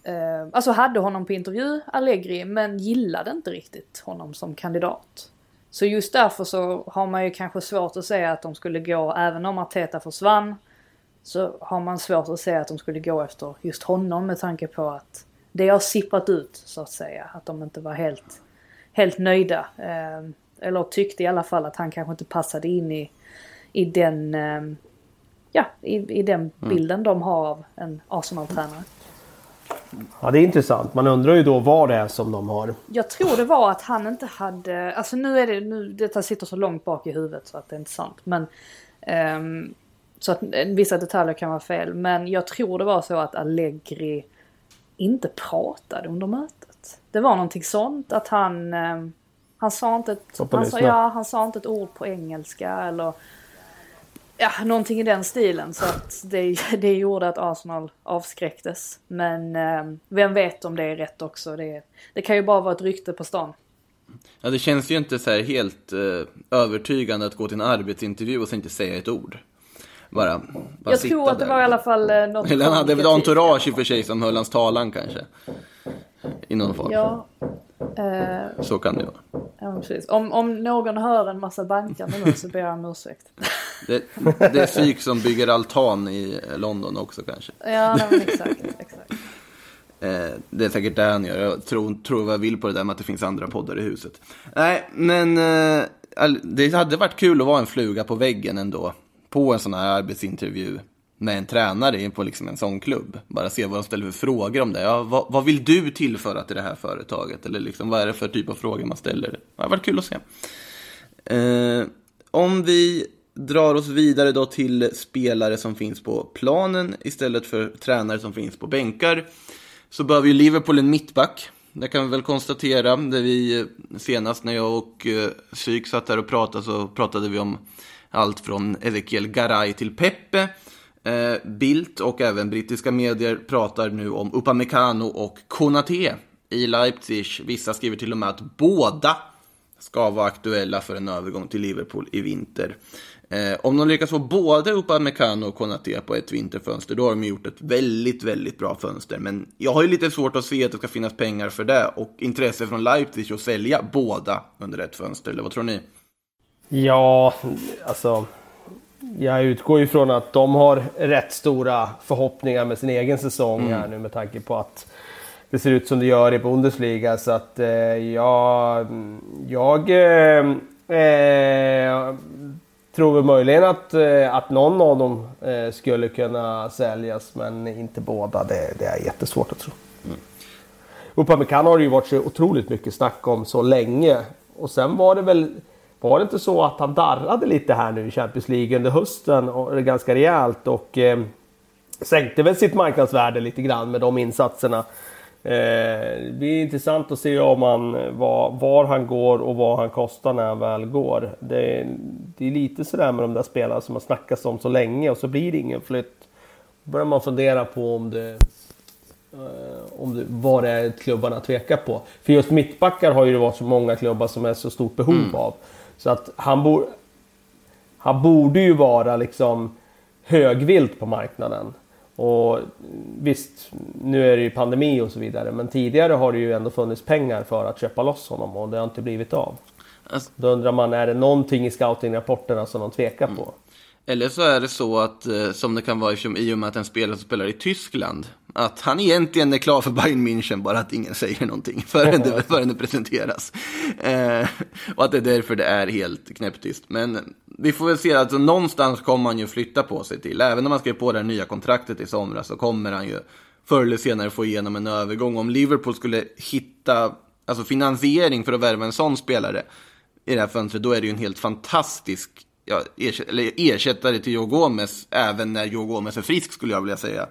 eh, alltså hade honom på intervju, Allegri, men gillade inte riktigt honom som kandidat. Så just därför så har man ju kanske svårt att säga att de skulle gå, även om Arteta försvann, så har man svårt att säga att de skulle gå efter just honom med tanke på att det har sipprat ut så att säga. Att de inte var helt, helt nöjda. Eh, eller tyckte i alla fall att han kanske inte passade in i, i den, eh, ja, i, i den bilden de har av en Arsenal-tränare. Ja, det är intressant. Man undrar ju då vad det är som de har. Jag tror det var att han inte hade, alltså nu är det, nu, detta sitter så långt bak i huvudet så att det är inte sant. Men, ehm, så att eh, vissa detaljer kan vara fel. Men jag tror det var så att Allegri inte pratade under mötet. Det var någonting sånt att han, ehm, han sa inte ett, han sa, ja, han sa inte ett ord på engelska eller Ja, någonting i den stilen. Så att det, det gjorde att Arsenal avskräcktes. Men eh, vem vet om det är rätt också. Det, det kan ju bara vara ett rykte på stan. Ja, det känns ju inte så här helt eh, övertygande att gå till en arbetsintervju och sen inte säga ett ord. Bara, bara Jag tror att det där. var i alla fall eh, något Eller han hade väl entourage i och för sig som höll hans talan kanske. I någon form. Ja. Eh, Så kan det vara. ja, precis. Om, om någon hör en massa bankande nu så ber jag om ursäkt. Det, det är psyk som bygger altan i London också kanske. ja, men exakt. exakt. Eh, det är säkert det han gör. Jag tror, tror vad jag vill på det där med att det finns andra poddar i huset. Nej, men eh, det hade varit kul att vara en fluga på väggen ändå. På en sån här arbetsintervju med en tränare på liksom en sån klubb. Bara se vad de ställer för frågor om det. Ja, vad, vad vill du tillföra till det här företaget? Eller liksom, vad är det för typ av frågor man ställer? Det hade varit kul att se. Eh, om vi drar oss vidare då till spelare som finns på planen istället för tränare som finns på bänkar. Så behöver ju Liverpool en mittback. Det kan vi väl konstatera. Det vi eh, senast när jag och eh, Psyk satt här och pratade så pratade vi om allt från Ezekiel Garay till Pepe. Eh, Bildt och även brittiska medier pratar nu om Upamecano och Konate i Leipzig. Vissa skriver till och med att båda ska vara aktuella för en övergång till Liverpool i vinter. Eh, om de lyckas få både Upamecano och Konate på ett vinterfönster, då har de gjort ett väldigt, väldigt bra fönster. Men jag har ju lite svårt att se att det ska finnas pengar för det och intresse från Leipzig att sälja båda under ett fönster, eller vad tror ni? Ja, alltså. Jag utgår ju från att de har rätt stora förhoppningar med sin egen säsong här nu med tanke på att det ser ut som det gör i Bundesliga. Så att eh, jag, jag eh, eh, tror väl möjligen att, eh, att någon av dem eh, skulle kunna säljas men inte båda. Det, det är jättesvårt att tro. Upamecano har det ju varit så otroligt mycket snack om så länge. Och sen var det väl... Var det inte så att han darrade lite här nu i Champions League under hösten? Och, ganska rejält och eh, sänkte väl sitt marknadsvärde lite grann med de insatserna. Eh, det är intressant att se om han, var, var han går och vad han kostar när han väl går. Det, det är lite sådär med de där spelarna som har snackats om så länge och så blir det ingen flytt. Då börjar man fundera på om det Eh, om det, vad det är klubbarna tvekar på. För just mittbackar har ju det varit så många klubbar som är så stort behov av. Så att han, bo, han borde ju vara liksom högvilt på marknaden. Och visst, nu är det ju pandemi och så vidare. Men tidigare har det ju ändå funnits pengar för att köpa loss honom och det har inte blivit av. Alltså- Då undrar man, är det någonting i scoutingrapporterna som de tvekar på? Eller så är det så att, eh, som det kan vara i och med att en spelare spelar i Tyskland, att han egentligen är klar för Bayern München, bara att ingen säger någonting förrän det, förrän det presenteras. Eh, och att det är därför det är helt knäpptyst. Men vi får väl se, alltså någonstans kommer han ju flytta på sig till. Även om han skrev på det här nya kontraktet i somras så kommer han ju förr eller senare få igenom en övergång. Om Liverpool skulle hitta alltså finansiering för att värva en sån spelare i det här fönstret, då är det ju en helt fantastisk ja, ersätt, eller ersättare till Joe Gomez, även när Joe Gomez är frisk skulle jag vilja säga.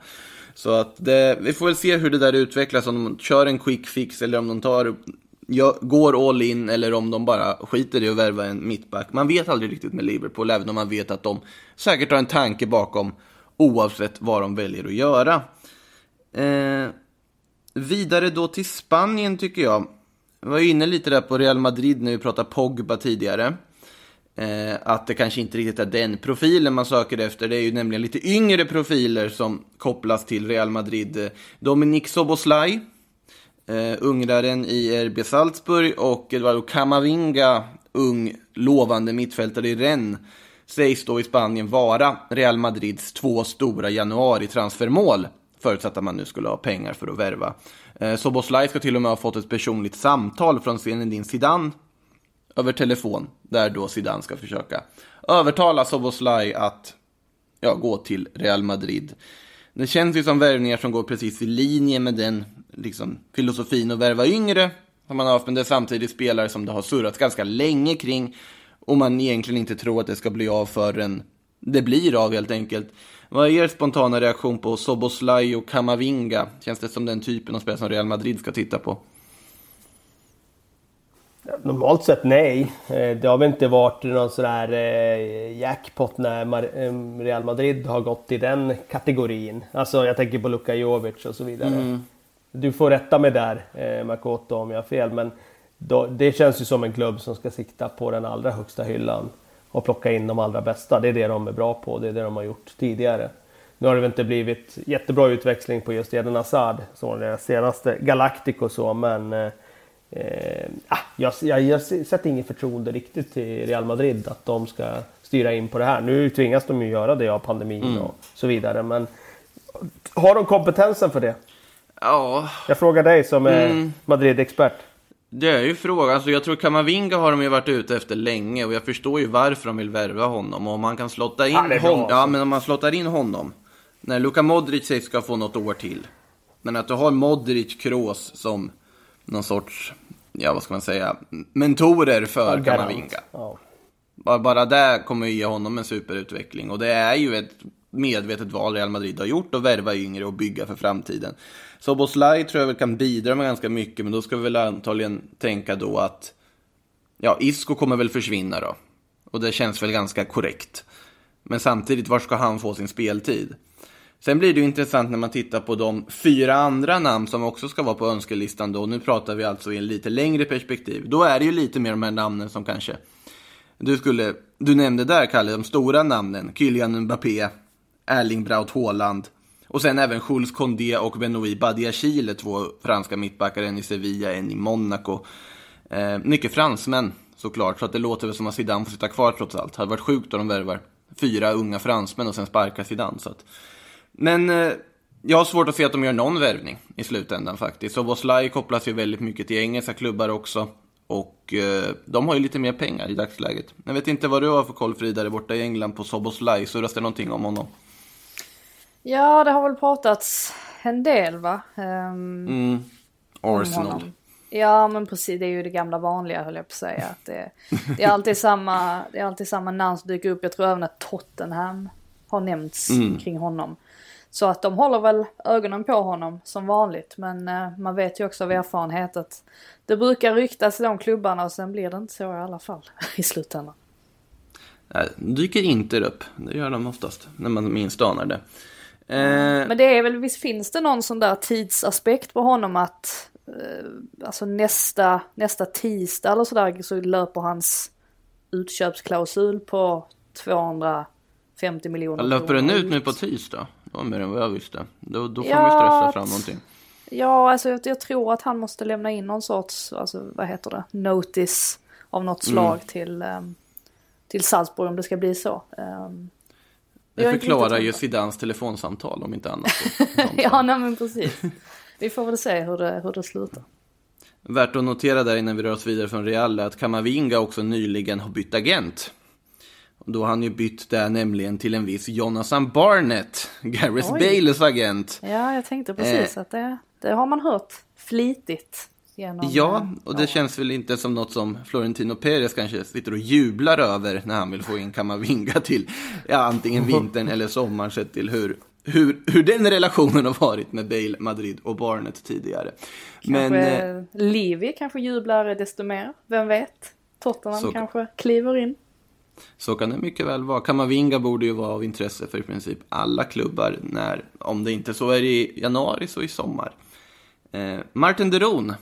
Så att det, vi får väl se hur det där utvecklas, om de kör en quick fix eller om de tar, ja, går all in eller om de bara skiter i att värva en mittback. Man vet aldrig riktigt med Liverpool, även om man vet att de säkert har en tanke bakom oavsett vad de väljer att göra. Eh, vidare då till Spanien tycker jag. Vi var inne lite där på Real Madrid när vi pratade Pogba tidigare. Eh, att det kanske inte riktigt är den profilen man söker efter. Det är ju nämligen lite yngre profiler som kopplas till Real Madrid. Dominic Soboslaj, eh, ungraren i RB Salzburg och Eduardo Camavinga, ung lovande mittfältare i Rennes, sägs då i Spanien vara Real Madrids två stora januari-transfermål. Förutsatt att man nu skulle ha pengar för att värva. Eh, Soboslaj ska till och med ha fått ett personligt samtal från Zinedine Zidane över telefon, där då Zidane ska försöka övertala Soboslaj att ja, gå till Real Madrid. Det känns ju som värvningar som går precis i linje med den liksom, filosofin att värva yngre som man har haft, men det är samtidigt spelare som det har surrats ganska länge kring och man egentligen inte tror att det ska bli av förrän det blir av helt enkelt. Vad är er spontana reaktion på Soboslaj och Kamavinga? Känns det som den typen av spel som Real Madrid ska titta på? Normalt sett nej. Eh, det har väl inte varit någon sån här eh, jackpot när eh, Real Madrid har gått i den kategorin. Alltså jag tänker på Luka Jovic och så vidare. Mm. Du får rätta mig där Makoto om jag har fel men då, det känns ju som en klubb som ska sikta på den allra högsta hyllan och plocka in de allra bästa. Det är det de är bra på, det är det de har gjort tidigare. Nu har det väl inte blivit jättebra utväxling på just Eden Hazard, som deras senaste Galactico så, men eh, ah, jag, jag, jag sätter inget förtroende riktigt till Real Madrid att de ska styra in på det här. Nu tvingas de ju göra det av pandemin mm. och så vidare, men har de kompetensen för det? Ja. Jag frågar dig som är mm. Madrid-expert. Det är ju frågan. Alltså jag tror Kamavinga har de ju varit ute efter länge och jag förstår ju varför de vill värva honom. Och om man kan slotta in ja, honom, ja men om man slottar in honom när Luka Modric ska få något år till. Men att du har Modric, Kroos som någon sorts, ja vad ska man säga, mentorer för Kamavinga. Ja. Bara, bara det kommer ge honom en superutveckling. Och det är ju ett medvetet val Real Madrid har gjort att värva yngre och bygga för framtiden. Så Boslaj tror jag väl kan bidra med ganska mycket, men då ska vi väl antagligen tänka då att ja, Isco kommer väl försvinna då. Och det känns väl ganska korrekt. Men samtidigt, var ska han få sin speltid? Sen blir det ju intressant när man tittar på de fyra andra namn som också ska vara på önskelistan då. Nu pratar vi alltså i en lite längre perspektiv. Då är det ju lite mer de här namnen som kanske du skulle, du nämnde där Kalle, de stora namnen. Kylian Mbappé, Erling Braut Haaland och sen även Jules Condé och Benoît Badiachile, två franska mittbackar, en i Sevilla, en i Monaco. Eh, mycket fransmän såklart, så att det låter väl som att Zidane får sitta kvar trots allt. Det hade varit sjukt om de värvar fyra unga fransmän och sen sparkar Zidane. Så att... Men eh, jag har svårt att se att de gör någon värvning i slutändan faktiskt. Så Voslaj kopplas ju väldigt mycket till engelska klubbar också. Och eh, de har ju lite mer pengar i dagsläget. Jag vet inte vad du har för koll Frida, där borta i England på Soboslaj. Surras det någonting om honom? Ja, det har väl pratats en del va? Um, mm. Arsenal. Ja men precis, det är ju det gamla vanliga höll jag på att säga. Att det, det, är alltid samma, det är alltid samma namn som dyker upp. Jag tror även att Tottenham har nämnts mm. kring honom. Så att de håller väl ögonen på honom som vanligt. Men uh, man vet ju också av erfarenhet att det brukar ryktas i de klubbarna och sen blir det inte så i alla fall i slutändan. Nej, dyker inte upp. Det gör de oftast när man minst anar det. Eh, Men det är väl, visst finns det någon sån där tidsaspekt på honom att eh, alltså nästa, nästa tisdag eller sådär så löper hans utköpsklausul på 250 miljoner Löper den ut nu på tisdag? Var mer än vad jag visste. Då, då får ja, man ju stressa fram någonting. Ja, alltså jag, jag, tror att han måste lämna in någon sorts, alltså vad heter det, notice av något slag mm. till, um, till Salzburg om det ska bli så. Um, det förklarar ju Zidans telefonsamtal om inte annat. ja, nej men precis. Vi får väl se hur det, hur det slutar. Värt att notera där innan vi rör oss vidare från Real att Kamavinga också nyligen har bytt agent. Då har han ju bytt där nämligen till en viss Jonathan Barnett, Gareth Oj. Bales agent. Ja, jag tänkte precis eh. att det, det har man hört flitigt. Genom, ja, eh, och det ja. känns väl inte som något som Florentino Perez kanske sitter och jublar över när han vill få in Kamavinga till ja, antingen vintern eller sommaren sett till hur, hur, hur den relationen har varit med Bale, Madrid och Barnet tidigare. Kanske Men, eh, Livi kanske jublar desto mer, vem vet? Tottenham så, kanske kliver in. Så kan det mycket väl vara. Kamavinga borde ju vara av intresse för i princip alla klubbar när, om det inte så är i januari så i sommar. Eh, Martin Deron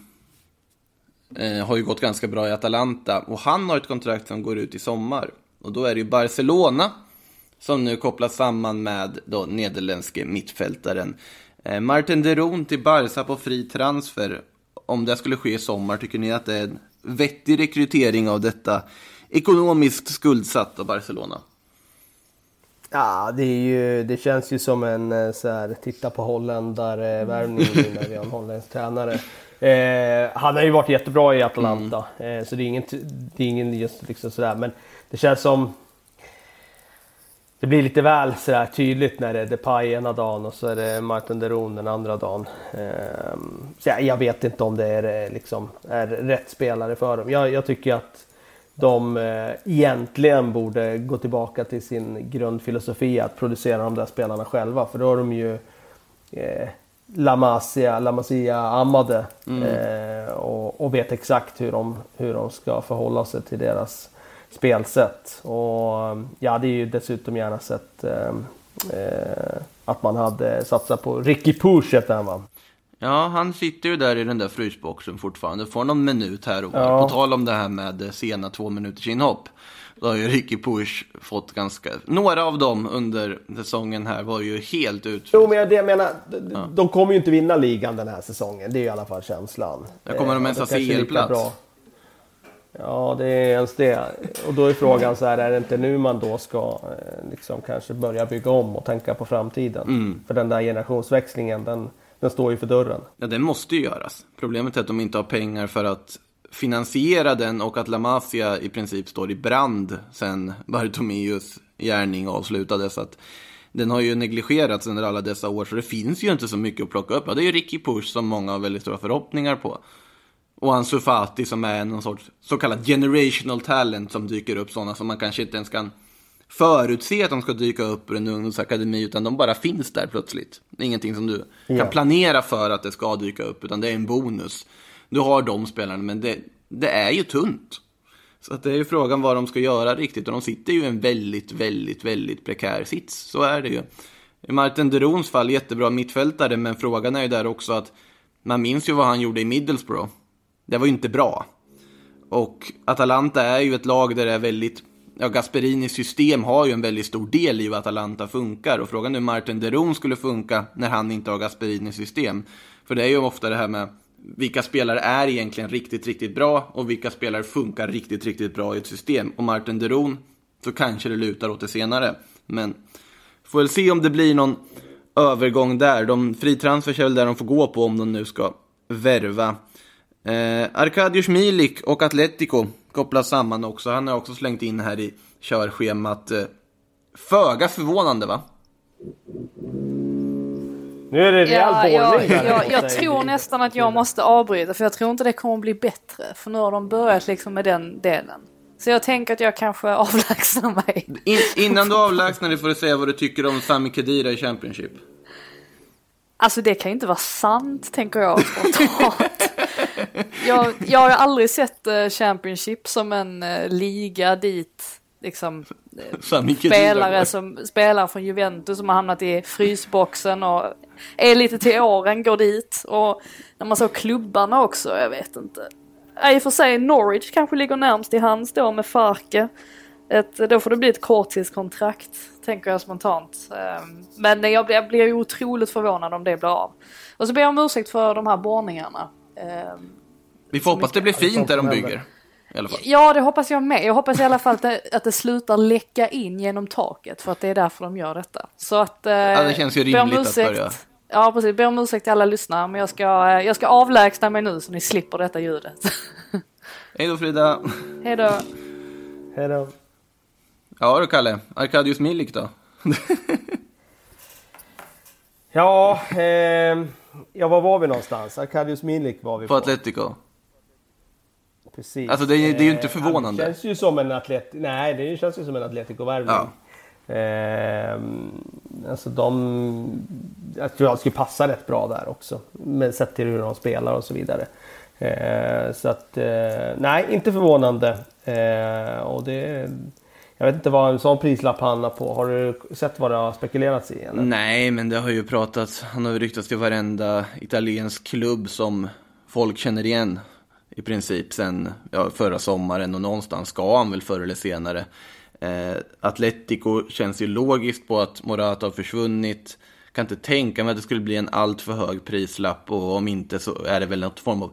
eh, har ju gått ganska bra i Atalanta och han har ett kontrakt som går ut i sommar. Och då är det ju Barcelona som nu kopplas samman med då nederländske mittfältaren eh, Martin Deron till Barca på fri transfer. Om det skulle ske i sommar, tycker ni att det är en vettig rekrytering av detta ekonomiskt skuldsatta Barcelona? Ja, det, är ju, det känns ju som en eh, så här, titta på holländare-värvning när vi har en holländsk tränare. Eh, han har ju varit jättebra i Atalanta, mm. eh, så det är ingen, det är ingen just liksom sådär, men det känns som... det blir lite väl sådär tydligt när det är Depay ena dagen och så är det Martin Deron den andra dagen. Ehm, så jag, jag vet inte om det är, liksom, är rätt spelare för dem. Jag, jag tycker att de eh, egentligen borde gå tillbaka till sin grundfilosofi att producera de där spelarna själva. För då har de ju eh, La Masia, Amade eh, och, och vet exakt hur de, hur de ska förhålla sig till deras spelsätt. Och jag hade ju dessutom gärna sett eh, eh, att man hade satsat på Ricky Push heter han va? Ja, han sitter ju där i den där frysboxen fortfarande. Får någon minut här och var. Ja. På tal om det här med sena två minuters inhopp. Då har ju Ricky Push fått ganska... Några av dem under säsongen här var ju helt ut. Jo men det jag menar, de, de kommer ju inte vinna ligan den här säsongen. Det är i alla fall känslan. Jag kommer de Eh, ens ha CL-plats? Ja, det är ens det. Och då är frågan så här, är det inte nu man då ska eh, liksom kanske börja bygga om och tänka på framtiden? Mm. För den där generationsväxlingen, den, den står ju för dörren. Ja, den måste ju göras. Problemet är att de inte har pengar för att finansiera den och att La Masia i princip står i brand sen Bartomeus gärning avslutades. Så att den har ju negligerats under alla dessa år, så det finns ju inte så mycket att plocka upp. Ja, det är ju Ricky Push som många har väldigt stora förhoppningar på. Och Ansu Fati som är någon sorts så kallad generational talent som dyker upp, sådana som man kanske inte ens kan förutse att de ska dyka upp ur en ungdomsakademi, utan de bara finns där plötsligt. Ingenting som du Ja. kan planera för att det ska dyka upp, utan det är en bonus. Du har de spelarna, men det, det är ju tunt. Så att det är ju frågan vad de ska göra riktigt, och de sitter ju i en väldigt, väldigt, väldigt prekär sits. Så är det ju. I Martin Derons fall, jättebra mittfältare, men frågan är ju där också att man minns ju vad han gjorde i Middlesbrough. Det var ju inte bra. Och Atalanta är ju ett lag där det är väldigt... Ja, Gasperinis system har ju en väldigt stor del i hur Atalanta funkar. Och frågan är hur Martin Deron skulle funka när han inte har Gasperinis system. För det är ju ofta det här med vilka spelare är egentligen riktigt, riktigt bra och vilka spelare funkar riktigt, riktigt bra i ett system. Och Martin Deron, så kanske det lutar åt det senare. Men får väl se om det blir någon övergång där. De fritransfers är väl där de får gå på om de nu ska värva. Eh, Arkadiusz Milik och Atletico kopplas samman också. Han har också slängt in här i körschemat. Eh, föga förvånande va? Nu är det rejäl Ja, jag, jag, jag tror nästan att jag måste avbryta för jag tror inte det kommer bli bättre. För nu har de börjat liksom med den delen. Så jag tänker att jag kanske avlägsnar mig. In, innan du avlägsnar dig får du säga vad du tycker om Sami Khedira i Championship. Alltså det kan ju inte vara sant tänker jag spontant. jag, jag har aldrig sett eh, Championship som en eh, liga dit liksom spelare som spelar från Juventus som har hamnat i frysboxen och är lite till åren går dit. Och när man såg klubbarna också, jag vet inte. I och för sig Norwich kanske ligger närmst till hands då med Farke. Ett, då får det bli ett korttidskontrakt, tänker jag spontant. Ehm, Men jag blir, jag blir ju otroligt förvånad om det blir av. Och så ber jag om ursäkt för de här borrningarna. Ehm, Vi får hoppas det blir fint där de händer. bygger. I alla fall. Ja, det hoppas jag med. Jag hoppas i alla fall att det, att det slutar läcka in genom taket för att det är därför de gör detta. Så att... Eh, det känns ju rimligt att börja. Ja, precis. Ber om ursäkt till alla lyssnare, men jag ska, eh, jag ska avlägsna mig nu så ni slipper detta ljudet. Hej då Frida. Hej då. Hej då. Ja du Kalle, Arkadiusz Milik då? Ja, eh, ja, var var vi någonstans? Arkadiusz Milik var vi På på. Atletico. Precis. Alltså, det är ju- det är ju inte Eh, förvånande. Det känns ju som en atlet... Nej, det känns ju som en Atletico-värvning. Ja. Eh, alltså de... Jag tror jag skulle passa rätt bra där också. Men sett till hur de spelar och så vidare. Eh, så att... Eh, nej, inte förvånande. Eh, och det... Jag vet inte vad en sån prislapp handlar på. Har du sett vad det har spekulerats i? Eller? Nej, men det har ju pratats. Han har ju ryktats till varenda italiensk klubb som folk känner igen. I princip sen ja, förra sommaren och någonstans ska han väl förr eller senare. Eh, Atletico känns ju logiskt på att Morata har försvunnit. Kan inte tänka mig att det skulle bli en allt för hög prislapp och om inte så är det väl något form av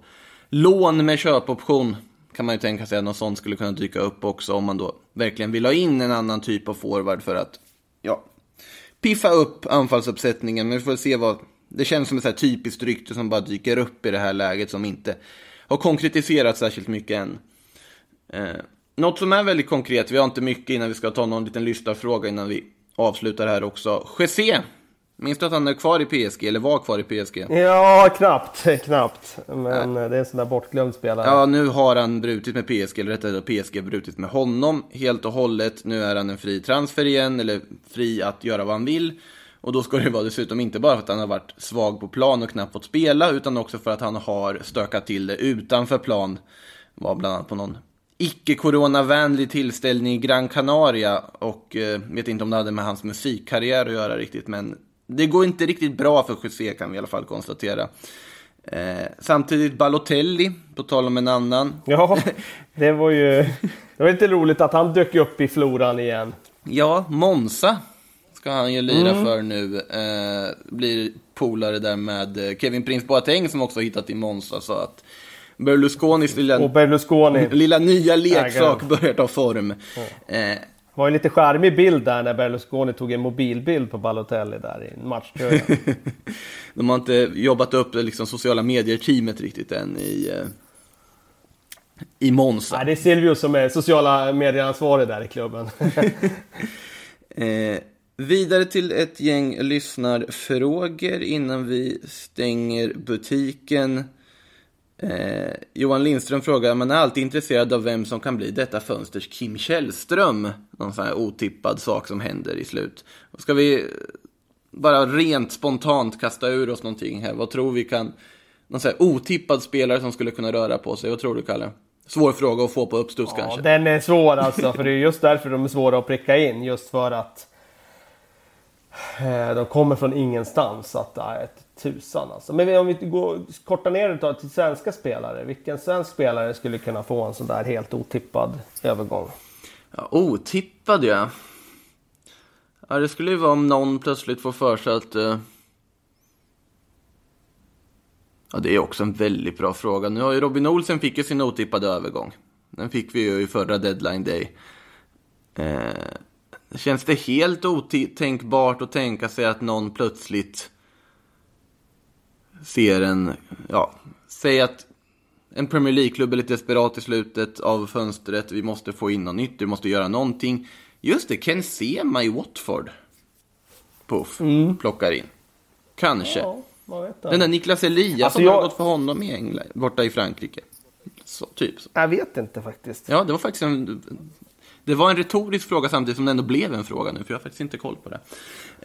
lån med köpoption. Kan man ju tänka sig att något sånt skulle kunna dyka upp också om man då verkligen vill ha in en annan typ av forward för att ja, piffa upp anfallsuppsättningen. Men vi får se vad... Det känns som ett så här typiskt rykte som bara dyker upp i det här läget som inte har konkretiserats särskilt mycket än. Eh, något som är väldigt konkret, vi har inte mycket innan vi ska ta någon liten lyssnarfråga innan vi avslutar här också. Jesse minns du att han är kvar i PSG, eller var kvar i PSG? Ja, knappt, knappt. Men det är en sån där bortglömd spelare. Ja, nu har han brutit med PSG, eller rättare sagt PSG brutit med honom helt och hållet. Nu är han en fri transfer igen, eller fri att göra vad han vill. Och då ska det vara dessutom inte bara för att han har varit svag på plan och knappt fått spela, utan också för att han har stökat till det utanför plan. Var bland annat på någon icke-coronavänlig tillställning i Gran Canaria och eh, vet inte om det hade med hans musikkarriär att göra riktigt, men det går inte riktigt bra för José kan vi i alla fall konstatera. Eh, samtidigt Balotelli, på tal om en annan. Ja, det var ju det var lite roligt att han dök upp i floran igen. Ja, Monza ska han ju lira för nu. Eh, blir polare där med eh, Kevin Prince Boateng som också hittat i Monza. Så att Berlusconis lilla, Berlusconi. lilla nya leksak börjar ta form. Eh, Det var en lite charmig bild där när Berlusconi tog en mobilbild på Balotelli där i en matchtröja. de har inte jobbat upp liksom, sociala medier-teamet riktigt än i, eh, i Monza. Nej, det är Silvio som är sociala medieansvarig där i klubben. Eh, vidare till ett gäng lyssnarfrågor innan vi stänger butiken. Eh, Johan Lindström frågar, man är alltid intresserad av vem som kan bli detta fönsters Kim Källström. Någon sån här otippad sak som händer i slut. Ska vi bara rent spontant kasta ur oss någonting här? Vad tror vi kan... Någon sån här otippad spelare som skulle kunna röra på sig. Vad tror du, Kalle? Svår fråga att få på uppstuds Ja, kanske. den är svår alltså, för det är just därför de är svåra att pricka in. Just för att eh, de kommer från ingenstans. Att, nej, tusan alltså. Men om vi går, kortar ner det till svenska spelare. Vilken svensk spelare skulle kunna få en sån där helt otippad övergång? Ja, otippad ja. Ja, det skulle ju vara om någon plötsligt får för sig att... Eh, ja, det är också en väldigt bra fråga. Nu har ju Robin Olsen fick ju sin otippade övergång. Den fick vi ju i förra deadline day. Eh, känns det helt otänkbart att tänka sig att någon plötsligt ser en, ja, säg att en Premier League-klubb är lite desperat i slutet av fönstret. Vi måste få in något nytt, vi måste göra någonting. Just det, Ken Sema i Watford. Puff, plockar in. Kanske. Ja, Den där Niklas Eliasson Alltså, har jag- gått för honom i England, borta i Frankrike. Så, typ så. Jag vet inte faktiskt. Ja, det var faktiskt en... Det var en retorisk fråga samtidigt som det ändå blev en fråga nu, för jag har faktiskt inte koll på det.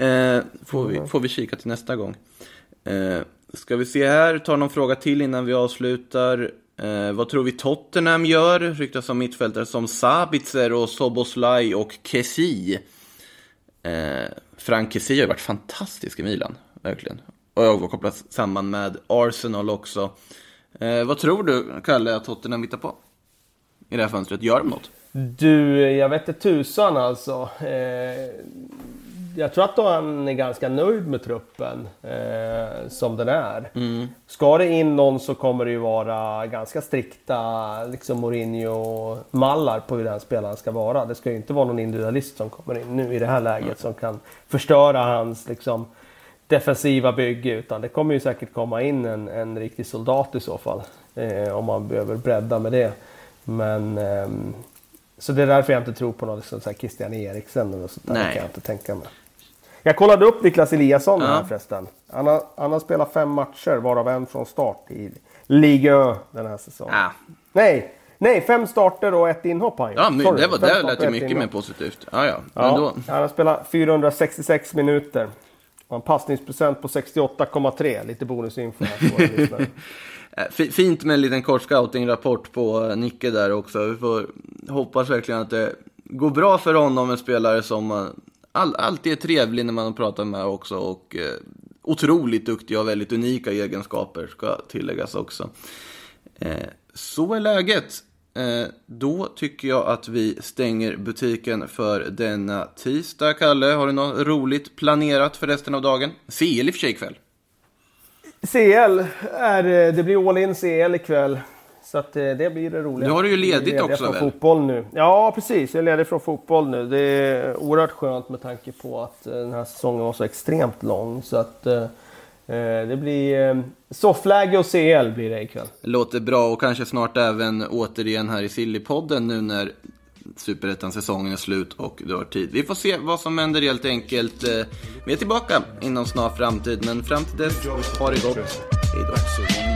Eh, får, vi, får vi kika till nästa gång. Eh, ska vi se här, ta någon fråga till innan vi avslutar. Eh, vad tror vi Tottenham gör? Ryktas om mittfältare som Sabitzer och Soboslaj och Kessi. Eh, Frank Kessi har ju varit fantastisk i Milan, verkligen. Och jag har kopplat samman med Arsenal också. Eh, vad tror du, Kalle, att Tottenham hittar på? I det här fönstret, gör de något? Du, jag vet inte tusan alltså. Eh, jag tror att han är ganska nöjd med truppen eh, som den är. Ska det in någon så kommer det ju vara ganska strikta liksom Mourinho-mallar på hur den spelaren ska vara. Det ska ju inte vara någon individualist som kommer in nu i det här läget som kan förstöra hans liksom, defensiva bygge. Utan det kommer ju säkert komma in en, en riktig soldat i så fall. Eh, om man behöver bredda med det. Men ehm, så det är därför jag inte tror på något liksom, så här Christian Eriksen eller sånt där. Nej. kan jag inte tänka mig. Jag kollade upp Niklas Eliasson Ja. här förresten. Han har, han har spelat fem matcher varav en från start i Liga den här säsongen. Ah. Nej, nej, fem starter och ett inhopp har han. Ja, Sorry, det, var, det lät ju mycket mer positivt. Ja, ja. Ja, han har spelat 466 minuter. Och en passningsprocent på 68,3. Lite bonusinfo här eh, fi- fint med en liten kort scouting-rapport på eh, Nicke där också. Vi får hoppas verkligen att det går bra för honom, en spelare som eh, all, alltid är trevlig när man pratar med också. Och eh, otroligt duktig och väldigt unika egenskaper, ska tilläggas också. Eh, så är läget. Eh, då tycker jag att vi stänger butiken för denna tisdag. Kalle, har du något roligt planerat för resten av dagen? CL i och för sig ikväll. CL, är, eh, det blir all in CL ikväll. Så att, eh, det blir det roliga. Nu har du ju ledigt också från väl? fotboll nu. Ja, precis. Jag är ledig från fotboll nu. Det är oerhört skönt med tanke på att eh, den här säsongen var så extremt lång. Så att eh, det blir soffläge och CL blir det ikväll. Låter bra och kanske snart även återigen här i Sillypodden nu när Superettan-säsongen är slut och du har tid. Vi får se vad som händer helt enkelt. Vi är tillbaka inom snar framtid, men fram till dess, ha det gott. Hej.